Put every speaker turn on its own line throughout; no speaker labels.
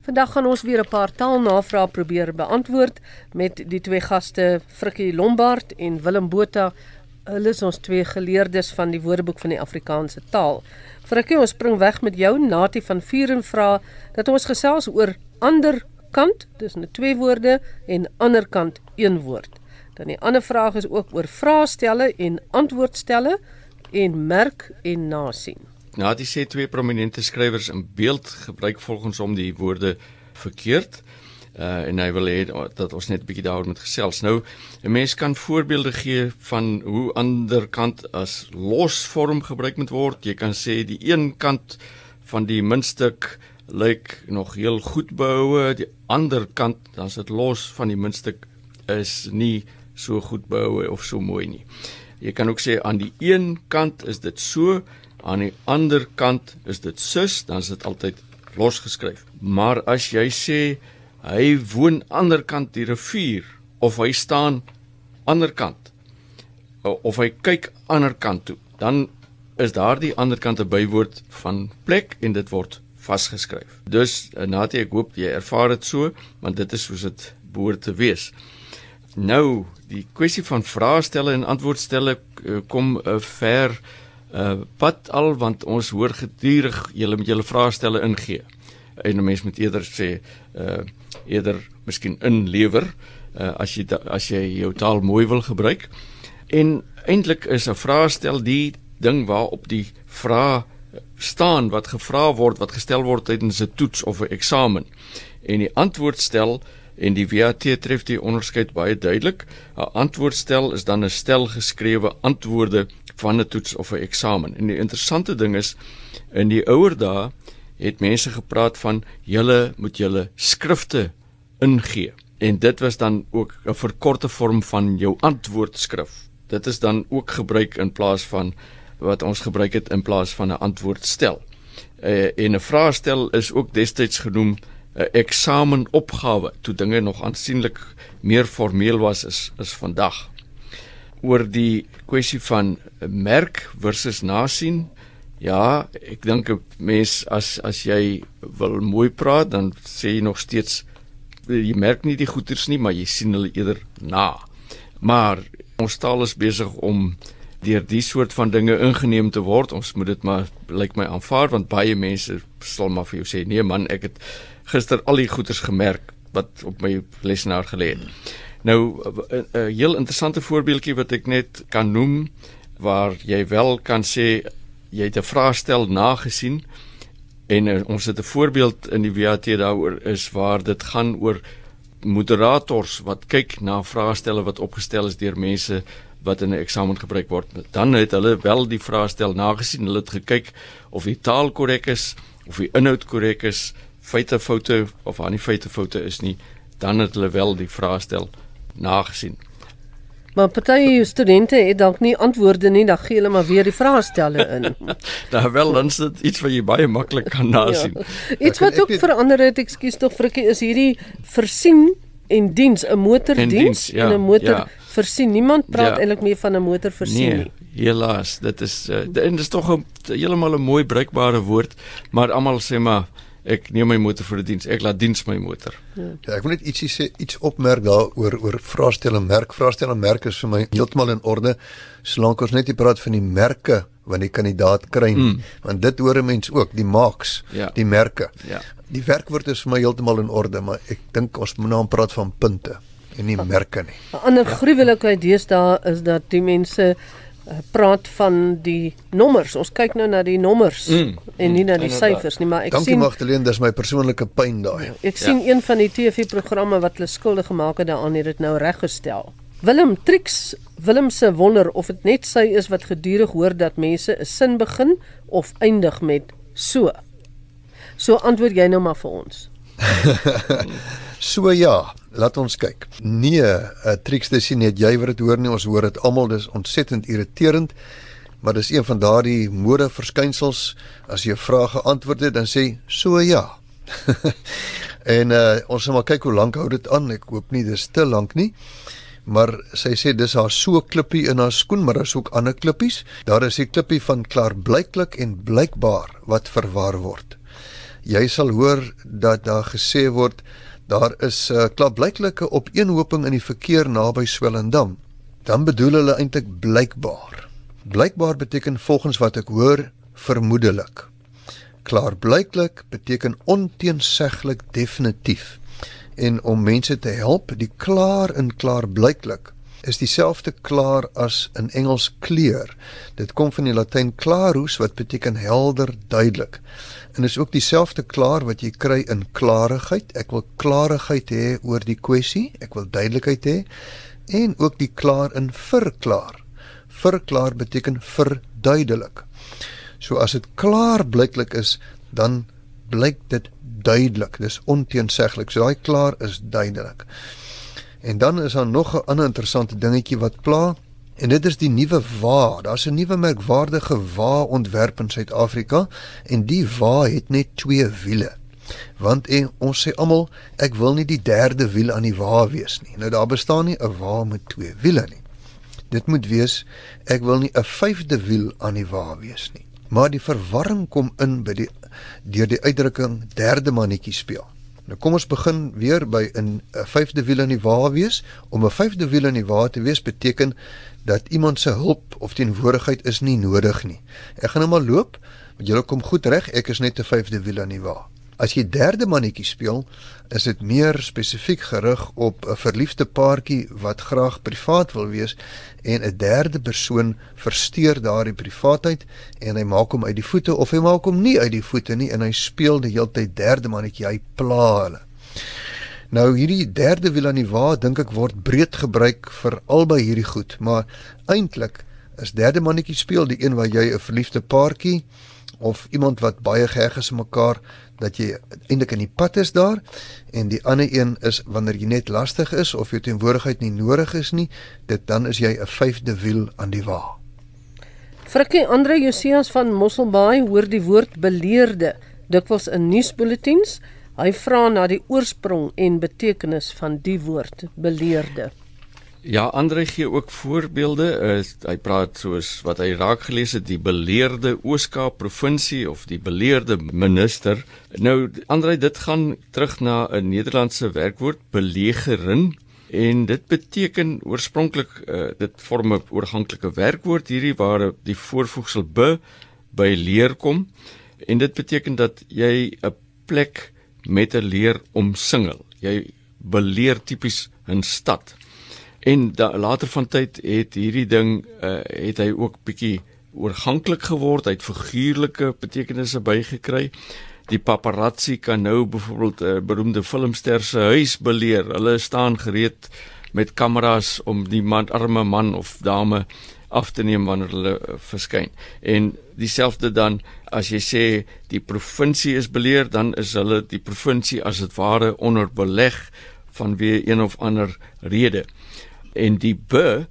Vandag gaan ons weer 'n paar taalnavrae probeer beantwoord met die twee gaste Frikkie Lombard en Willem Botha. Hulle is ons twee geleerdes van die Woordeboek van die Afrikaanse taal. Frikkie, ons spring weg met jou natie van vuur en vra dat ons gesels oor ander kant, dis net twee woorde en ander kant een woord. Dan die ander vraag is ook oor vraestelle en antwoordstelle en merk en nasien.
Natie sê twee prominente skrywers in beeld gebruik volgens hom die woorde verkeerd. Uh en hy wil hê dat ons net 'n bietjie daaroor moet gesels. Nou, 'n mens kan voorbeelde gee van hoe ander kant as losvorm gebruik moet word. Jy kan sê die een kant van die muntstuk lyk nog heel goed behoue, die ander kant, dan's dit los van die muntstuk is nie so goed behoue of so mooi nie. Jy kan ook sê aan die een kant is dit so aan die ander kant is dit sus, dan is dit altyd losgeskryf. Maar as jy sê hy woon ander kant die rivier of hy staan ander kant of hy kyk ander kant toe, dan is daardie ander kant 'n bywoord van plek en dit word vasgeskryf. Dus eh, Natie, ek hoop jy ervaar dit so, want dit is soos dit behoort te wees. Nou, die kwessie van vraestelle en antwoordstelle eh, kom uh, ver uh wat al want ons hoor gedurig julle met julle vraestelle ingee. En 'n mens moet eerder sê uh eerder miskien inlewer uh as jy as jy jou taal mooi wil gebruik. En eintlik is 'n vraestel die ding waarop die vraag staan wat gevra word wat gestel word tydens 'n toets of 'n eksamen. En die antwoordstel en die WAT tref die onderskeid baie duidelik. 'n Antwoordstel is dan 'n stel geskrewe antwoorde van 'n toets of 'n eksamen. En die interessante ding is in die ouer dae het mense gepraat van julle moet julle skrifte ingee. En dit was dan ook 'n verkorte vorm van jou antwoordskrif. Dit is dan ook gebruik in plaas van wat ons gebruik het in plaas van 'n antwoordstel. Uh, en 'n vraestel is ook destyds genoem 'n eksamenopgawe toe dinge nog aansienlik meer formeel was as is vandag oor die kwessie van merk versus nasien. Ja, ek dink 'n mens as as jy wil mooi praat, dan sê jy nog steeds jy merk nie die goeters nie, maar jy sien hulle eerder na. Maar ons taal is besig om deur die soort van dinge ingeneem te word. Ons moet dit maar lyk like my aanvaar want baie mense sal maar vir jou sê, "Nee man, ek het gister al die goeters gemerk wat op my lesenaar gelê het." Nou 'n heel interessante voorbeeldjie wat ek net kan noem waar jy wel kan sê jy het 'n vraestel nagesien en uh, ons het 'n voorbeeld in die WAT daaroor is waar dit gaan oor moderators wat kyk na vraestelle wat opgestel is deur mense wat in 'n eksamen gebruik word. Dan het hulle wel die vraestel nagesien, hulle het gekyk of die taal korrek is of die inhoud korrek is, feite foute of aan die feite foute is nie, dan het hulle wel die vraestel nagesien.
Maar party studente het dalk nie antwoorde nie, dan gee hulle maar weer die vraestelle in.
Daar wel dan is dit iets wat jy baie maklik kan nasien.
Ja. Iets wat ook verander het, ekskuus tog Frikkie, is hierdie versien en diens, 'n motordiens en, ja, en 'n motor ja. versien. Niemand praat ja. eintlik meer van 'n motor versien nee,
nie. Helaas, dit is uh, en dit is tog 'n heeltemal 'n mooi bruikbare woord, maar almal sê maar ek neem my motor vir 'n diens. Ek laat diens my motor.
Ja. ja, ek wil net ietsie sê, iets opmerk daaroor oor vraestel en merk. Vraestel en merk is vir my heeltemal in orde solank ons net nie praat van die merke wat die kandidaat kry nie, mm. want dit hoor 'n mens ook, die marks, ja. die merke. Ja. Die werkwoord is vir my heeltemal in orde, maar ek dink ons moet nou praat van punte en nie merke nie.
'n Ander ja. gruwelikheid deesdae is dat die mense praat van die nommers. Ons kyk nou na die nommers mm, en nie na die syfers nie, maar ek
Dankie,
sien
Dankie Magdalene, dis my persoonlike pyn daai.
Ek ja. sien een van die TV-programme wat hulle skuldig gemaak het daaraan het dit nou reggestel. Willem Trix, Willem se wonder of dit net sy is wat gedurig hoor dat mense 'n sin begin of eindig met so. So antwoord jy nou maar vir ons.
so ja, laat ons kyk. Nee, 'n uh, triks dis nie net jy wat dit hoor nie, ons hoor dit almal, dis ontsettend irriterend. Maar dis een van daardie mode verskynsels as jy 'n vraag geantwoord het dan sê so ja. en uh, ons gaan maar kyk hoe lank hou dit aan. Ek hoop nie dis te lank nie. Maar sy sê dis haar so klippie in haar skoen, maar daar's ook ander klippies. Daar is die klippie van klaarblyklik en blykbaar wat verwar word. jy sal hoor dat daar gesê word daar is 'n uh, klaarblyklike opeenhoping in die verkeer naby Swellendam. Dan bedoel hulle eintlik blykbaar. Blykbaar beteken volgens wat ek hoor vermoedelik. Klaarblyklik beteken onteenseglik definitief. En om mense te help, die klaar in klaarblyklik is dieselfde klaar as in Engels kleur. Dit kom van die Latyn clarus wat beteken helder, duidelik. En is ook dieselfde klaar wat jy kry in klarigheid. Ek wil klarigheid hê oor die kwessie, ek wil duidelikheid hê en ook die klaar in verklaar. Verklaar beteken verduidelik. So as dit klaar blyklik is, dan blyk dit duidelik. Dis onteenseglik. So daai klaar is duidelik. En dan is daar nog 'n ander interessante dingetjie wat pla en dit is die nuwe wa. Daar's 'n nuwe merkwaardige wa ontwerp in Suid-Afrika en die wa het net twee wiele. Want en, ons sê almal ek wil nie die derde wiel aan die wa wees nie. Nou daar bestaan nie 'n wa met twee wiele nie. Dit moet wees ek wil nie 'n vyfde wiel aan die wa wees nie. Maar die verwarring kom in by die deur die uitdrukking derde mannetjie speel. Nou kom ons begin weer by 'n vyfde wiel in die wa wees. Om 'n vyfde wiel in die wa te wees beteken dat iemand se hulp of teenwoordigheid is nie nodig nie. Ek gaan nou maar loop, want julle kom goed reg, ek is net 'n vyfde wiel in die wa. As jy derde mannetjie speel, is dit meer spesifiek gerig op 'n verliefde paartjie wat graag privaat wil wees en 'n derde persoon versteur daardie privaatheid en hy maak hom uit die voete of hy maak hom nie uit die voete nie en hy speel die hele tyd derde mannetjie, hy pla hulle. Nou hierdie derde wiel aan die wa dink ek word breed gebruik vir albei hierdie goed, maar eintlik is derde mannetjie speel die een waar jy 'n verliefde paartjie of iemand wat baie geheg is aan mekaar dat jy eintlik in die pad is daar en die ander een is wanneer jy net lastig is of jou teenwoordigheid nie nodig is nie, dit dan is jy 'n vyfde wiel aan die wa.
Frikkie Andre Josias van Mosselbaai hoor die woord beleerde dikwels in nuusbulletins. Hy vra na die oorsprong en betekenis van die woord beleerde.
Ja, Andre gee ook voorbeelde. Uh, hy praat soos wat hy raak gelees het, die beleerde Ooskaap provinsie of die beleerde minister. Nou Andre, dit gaan terug na 'n Nederlandse werkwoord belegerin en dit beteken oorspronklik uh, dit vorm 'n oorganklike werkwoord hierdie waar die voorvoegsel be by leer kom en dit beteken dat jy 'n plek met 'n leer omsingel. Jy beleer tipies 'n stad. En da, later van tyd het hierdie ding uh, het hy ook bietjie oorganklik geword, hy het figuurlike betekenisse bygekry. Die paparazzi kan nou byvoorbeeld 'n uh, beroemde filmster se huis beleer. Hulle staan gereed met kameras om die man arme man of dame af te neem wanneer hulle uh, verskyn. En dieselfde dan as jy sê die provinsie is beleer, dan is hulle die provinsie as dit ware onder beleg vanweë een of ander rede en die be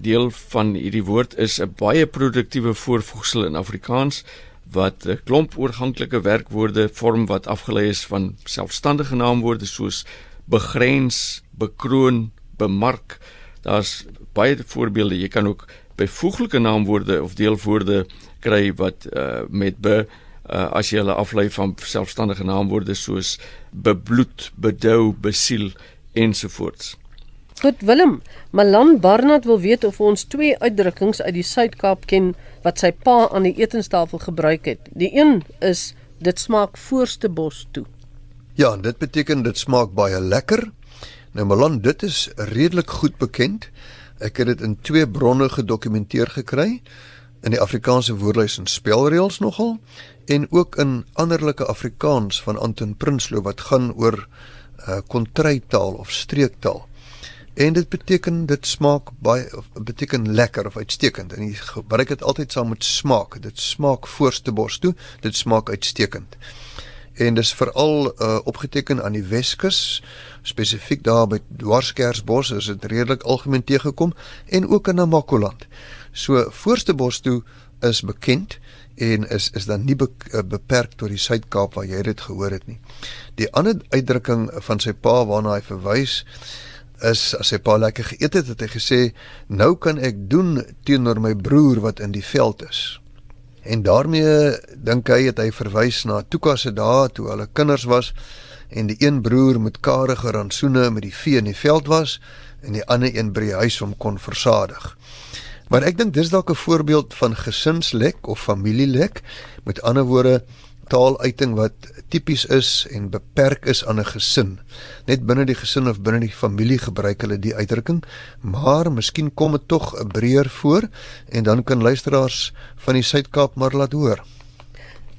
deel van hierdie woord is 'n baie produktiewe voorvoegsel in Afrikaans wat 'n klomp oorganklike werkwoorde vorm wat afgelei is van selfstandige naamwoorde soos begrens, bekroon, bemark. Daar's baie voorbeelde. Jy kan ook byvoeglike naamwoorde of deelwoorde kry wat uh, met be uh, as jy hulle aflei van selfstandige naamwoorde soos bebloed, bedou, besiel ensovoorts.
Goed Willem, Malan Barnard wil weet of ons twee uitdrukkings uit die Suid-Kaap ken wat sy pa aan die etenstafel gebruik het. Die een is dit smaak voorste bos toe.
Ja, dit beteken dit smaak baie lekker. Nou Malan, dit is redelik goed bekend. Ek het dit in twee bronne gedokumenteer gekry in die Afrikaanse woordelys en spelreëls nogal en ook in anderlike Afrikaans van Anton Prinsloo wat gaan oor 'n uh, kontrytaal of streektaal. En dit beteken dit smaak baie of beteken lekker of uitstekend. En jy gebruik dit altyd saam met smaak. Dit smaak voorste bos toe, dit smaak uitstekend. En dis veral uh, opgeteken aan die Weskus, spesifiek daar by Dwarskersbos is dit redelik algemeen teëgekom en ook in Namakoland. So voorste bos toe is bekend en is is dan nie be, uh, beperk tot die Suid-Kaap waar jy dit gehoor het nie. Die ander uitdrukking van sy pa waarna hy verwys is as hy pa lekker geëet het, het hy gesê nou kan ek doen teenoor my broer wat in die veld is. En daarmee dink hy het hy verwys na Tuka se dae toe hulle kinders was en die een broer met karige rantsoene met die vee in die veld was en die ander een by die huis hom kon versadig. Maar ek dink dis dalk 'n voorbeeld van gesinslek of familielek. Met ander woorde, taaluiting wat tipies is en beperk is aan 'n gesin. Net binne die gesin of binne die familie gebruik hulle die uitdrukking, maar miskien kom dit tog 'n breër voor en dan kan luisteraars van die Suid-Kaap maar laat hoor.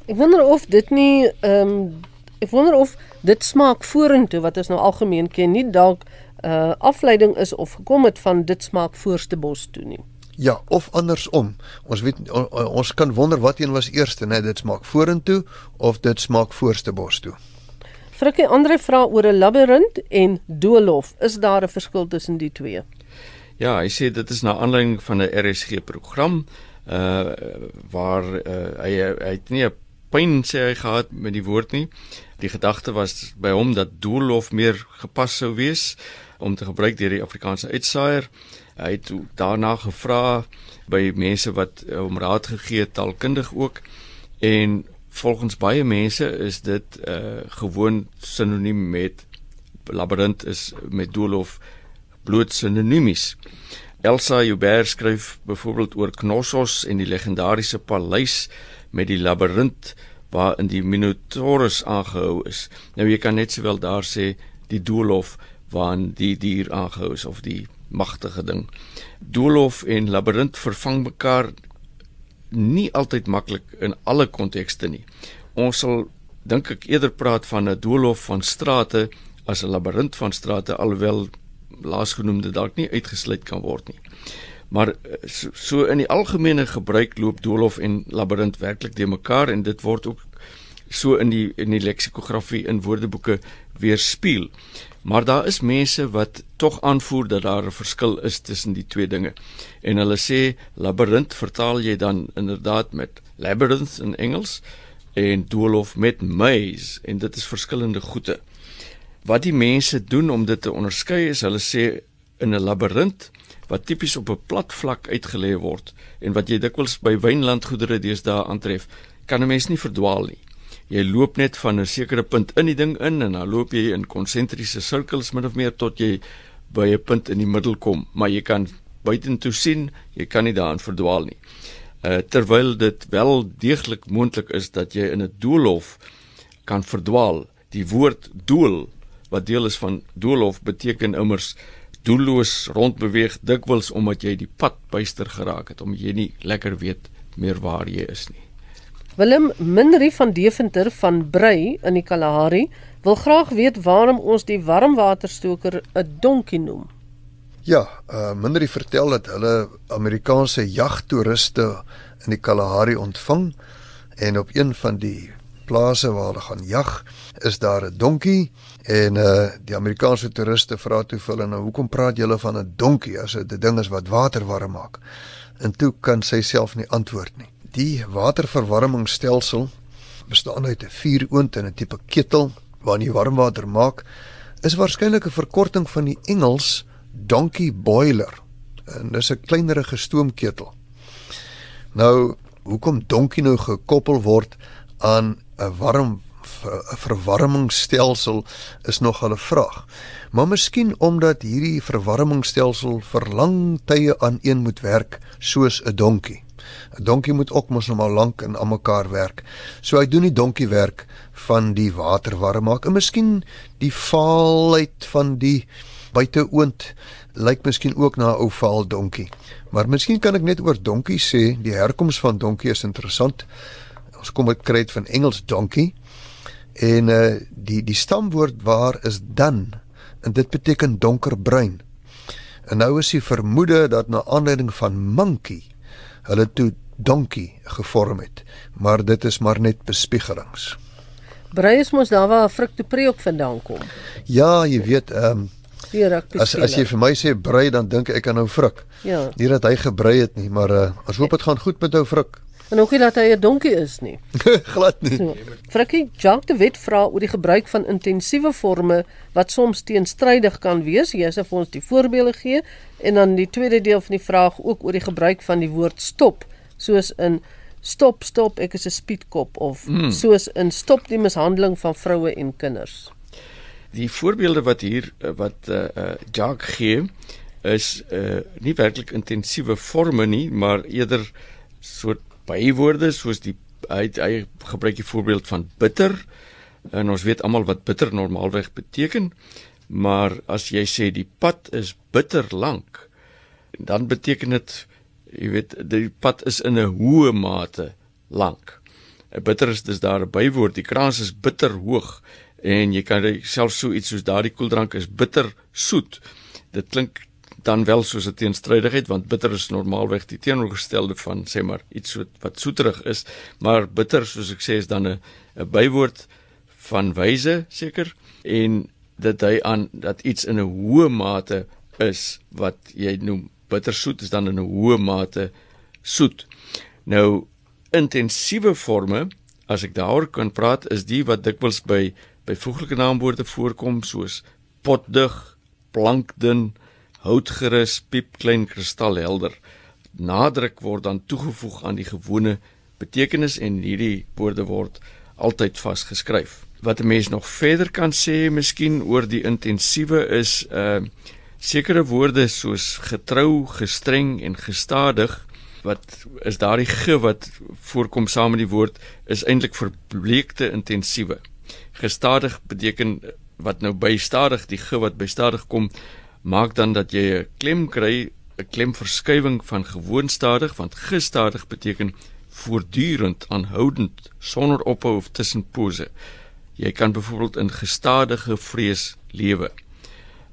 Ek wonder of dit nie ehm um, ek wonder of dit smaak vorentoe wat ons nou algemeen ken, nie dalk 'n uh, afleiding is of gekom het van dit smaak voorste bos toe nie.
Ja, of andersom. Ons weet ons kan wonder wat een was eerste, net dit smaak vorentoe of dit smaak voorste bos toe.
Frikkie Andre vra oor 'n labirint en doolhof. Is daar 'n verskil tussen die twee?
Ja, hy sê dit is na aanleiding van 'n RSG program uh waar uh, hy hy het nie 'n pyn sê hy gehad met die woord nie. Die gedagte was by hom dat doolhof meer gepas sou wees om te gebruik deur die Afrikaanse uitsaaier. Hy het daarna gevra by mense wat eh, hom raad gegee het, taalkundig ook. En volgens baie mense is dit uh gewoon sinoniem met labirint is met doolhof bloot sinoniemies. Elsa Joubert skryf byvoorbeeld oor Knossos en die legendariese paleis met die labirint waarin die Minotaurus aangehou is. Nou jy kan net sowel daar sê die doolhof waarin die dier aangehou is of die magtige ding. Doolhof en labirint vervang mekaar nie altyd maklik in alle kontekste nie. Ons sal dink ek eerder praat van 'n doolhof van strate as 'n labirint van strate alhoewel laasgenoemde dalk nie uitgesluit kan word nie. Maar so, so in die algemene gebruik loop doolhof en labirint werklik de mekaar en dit word ook so in die in die leksikografie in woordeboeke weerspieël. Maar daar is mense wat tog aanvoer dat daar 'n verskil is tussen die twee dinge. En hulle sê labirint vertaal jy dan inderdaad met labyrinth in Engels en doolhof met maze en dit is verskillende goeie. Wat die mense doen om dit te onderskei is hulle sê in 'n labirint wat tipies op 'n plat vlak uitgelê word en wat jy dikwels by wynlandgoedere deesdae aantref, kan 'n mens nie verdwaal nie jy loop net van 'n sekere punt in die ding in en dan loop jy in konsentriese sirkels min of meer tot jy by 'n punt in die middel kom, maar jy kan buitentoe sien, jy kan nie daarin verdwaal nie. Uh terwyl dit wel deeglik moontlik is dat jy in 'n doolhof kan verdwaal. Die woord doel wat deel is van doolhof beteken immers doelloos rondbeweeg dikwels omdat jy die pad byster geraak het om jy nie lekker weet meer waar jy is nie.
Willem Minri van Deventer van Brei in die Kalahari wil graag weet waarom ons die warmwaterstoker 'n donkie noem.
Ja, uh Minri vertel dat hulle Amerikaanse jagtoeriste in die Kalahari ontvang en op een van die plase waar hulle gaan jag, is daar 'n donkie en uh die Amerikaanse toeriste vra toe vir hulle nou hoekom praat julle van 'n donkie as dit 'n ding is wat water warm maak? En toe kan sy self nie antwoord nie. Die waterverwarmingsstelsel bestaan uit 'n vuuroond en 'n tipe ketel waarin jy warm water maak. Is waarskynlik 'n verkorting van die Engels donkey boiler. En dis 'n kleinerige stoomketel. Nou, hoekom donkie nou gekoppel word aan 'n warm 'n verwarmingsstelsel is nog 'n vraag. Maar miskien omdat hierdie verwarmingsstelsel vir lang tye aan een moet werk soos 'n donkie. 'n Donkie moet ook mos maar lank in almekaar werk. So hy doen die donkie werk van die water warm maak. En miskien die vaalheid van die buiteoond lyk miskien ook na 'n ou vaal donkie. Maar miskien kan ek net oor donkie sê, die herkoms van donkie is interessant. Ons kom dit kry van Engels donkey. En uh die die stamwoord waar is dan en dit beteken donkerbruin. En nou is die vermoede dat na aanleiding van monkey hulle toe donkie gevorm het, maar dit is maar net bespiegelings.
Brei is mos daar waar fruktopre ook vandaan kom.
Ja, jy weet, ehm um, as as jy vir my sê brei dan dink ek aan ou vruk.
Ja.
Nie dat hy gebrei het nie, maar uh, as hoop dit gaan goed met ou vruk.
En ook nie dat hy 'n donkie is nie.
Glad nie.
So, Frikkie, Jacques de Wet vra oor die gebruik van intensiewe forme wat soms teenstrydig kan wees. Jy sê vir ons die voorbeelde gee en dan die tweede deel van die vraag ook oor die gebruik van die woord stop, soos in stop stop ek is 'n spietkop of mm. soos in stop die mishandeling van vroue en kinders.
Die voorbeelde wat hier wat uh, uh Jacques gee is uh nie werklik intensiewe forme nie, maar eerder soort bywoorde soos die hy hy gebruik die voorbeeld van bitter en ons weet almal wat bitter normaalweg beteken maar as jy sê die pad is bitter lank dan beteken dit jy weet die pad is in 'n hoë mate lank. 'n bitter is dis daar 'n bywoord die kraans is bitter hoog en jy kan self so iets soos daardie koeldrank is bitter soet. Dit klink dan wel soos 'n teenstrydigheid want bitter is normaalweg die teenoorgestelde van sê maar iets wat wat soeterig is. Maar bitter soos ek sê is dan 'n 'n bywoord van wyse seker en dit hy aan dat iets in 'n hoë mate is wat jy noem bittersoet is dan in 'n hoë mate soet. Nou intensiewe forme as ek daaroor kan praat is die wat dikwels by byvoeglike naamwoorde voorkom soos potdig blankdun houtgerus, piepklein kristalhelder. Nadruk word dan toegevoeg aan die gewone betekenis en hierdie woorde word altyd vasgeskryf. Wat 'n mens nog verder kan sê, miskien oor die intensiewe is uh sekere woorde soos getrou, gestreng en gestadig wat is daardie ge wat voorkom saam met die woord is eintlik verbleekte intensiewe. Gestadig beteken wat nou by stadig die ge wat by stadig kom maak dan dat jy 'n klem kry, 'n klemverskywing van gewoonstadig, want gestadig beteken voortdurend, aanhoudend, sonder ophou of tussenpose. Jy kan byvoorbeeld in gestadige vrees lewe.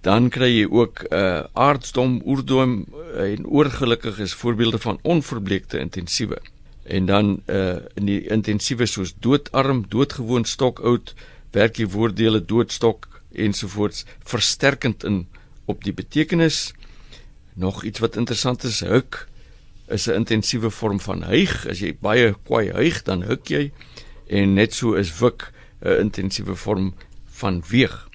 Dan kry jy ook 'n uh, aardsdom, oerdom uh, en oorgelukkig is voorbeelde van onverbleekte intensiewe. En dan uh in die intensiewe soos doodarm, doodgewoon stokoud, werk jy woorddele doodstok ensovoorts versterkend in op die betekenis. Nog iets wat interessant is, huk is 'n intensiewe vorm van hyg. As jy baie kwaai hyg, dan huk jy en net so is wik 'n intensiewe vorm van weeg.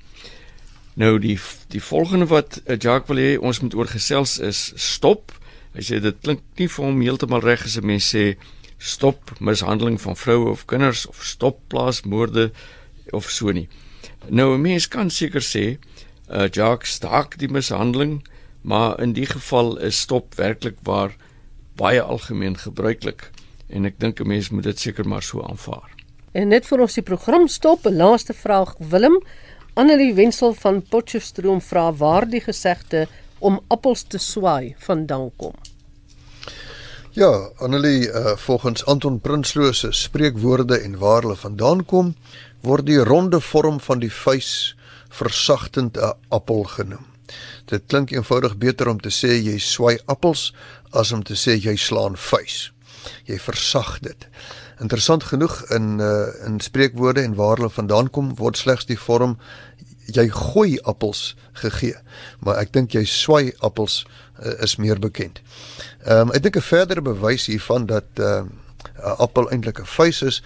Nou die die volgende wat uh, Jacques wil hê ons moet oor gesels is stop. Hy sê dit klink nie vir hom heeltemal reg as 'n mens sê stop mishandeling van vroue of kinders of stop plaasmoorde of so nie. Nou 'n mens kan seker sê uh, Jacques staak die mishandeling, maar in die geval is stop werklik waar baie algemeen gebruiklik en ek dink 'n mens moet dit seker maar so aanvaar.
En net vir ons die program stop, 'n laaste vraag Willem. Annelie Wenzel van Potchefstroom vra waar die gesegde om appels te swaai vandaan kom.
Ja, Annelie, uh, volgens Anton Prinsloo se spreekwoorde en waar hulle vandaan kom, word die ronde vorm van die vuis versagtend 'n appel genoem. Dit klink eenvoudig beter om te sê jy swai appels as om te sê jy slaan vuis. Jy versag dit. Interessant genoeg in uh, in spreekwoorde en waar hulle vandaan kom word slegs die vorm jy gooi appels gegee, maar ek dink jy swai appels uh, is meer bekend. Ehm um, ek dink 'n verdere bewys hiervan dat uh, 'n appel eintlik 'n vuis is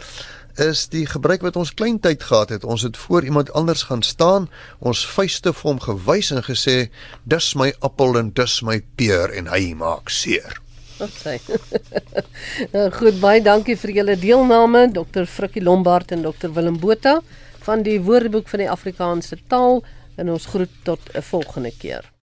is die gebruik wat ons kleintyd gehad het. Ons het voor iemand anders gaan staan, ons vuiste vir hom gewys en gesê, "Dis my appel en dis my peer" en hy maak seer.
Okay. Nou, goed, baie dankie vir julle deelname, Dr. Frikkie Lombard en Dr. Willem Botha van die Woordeboek van die Afrikaanse taal en ons groet tot 'n volgende keer.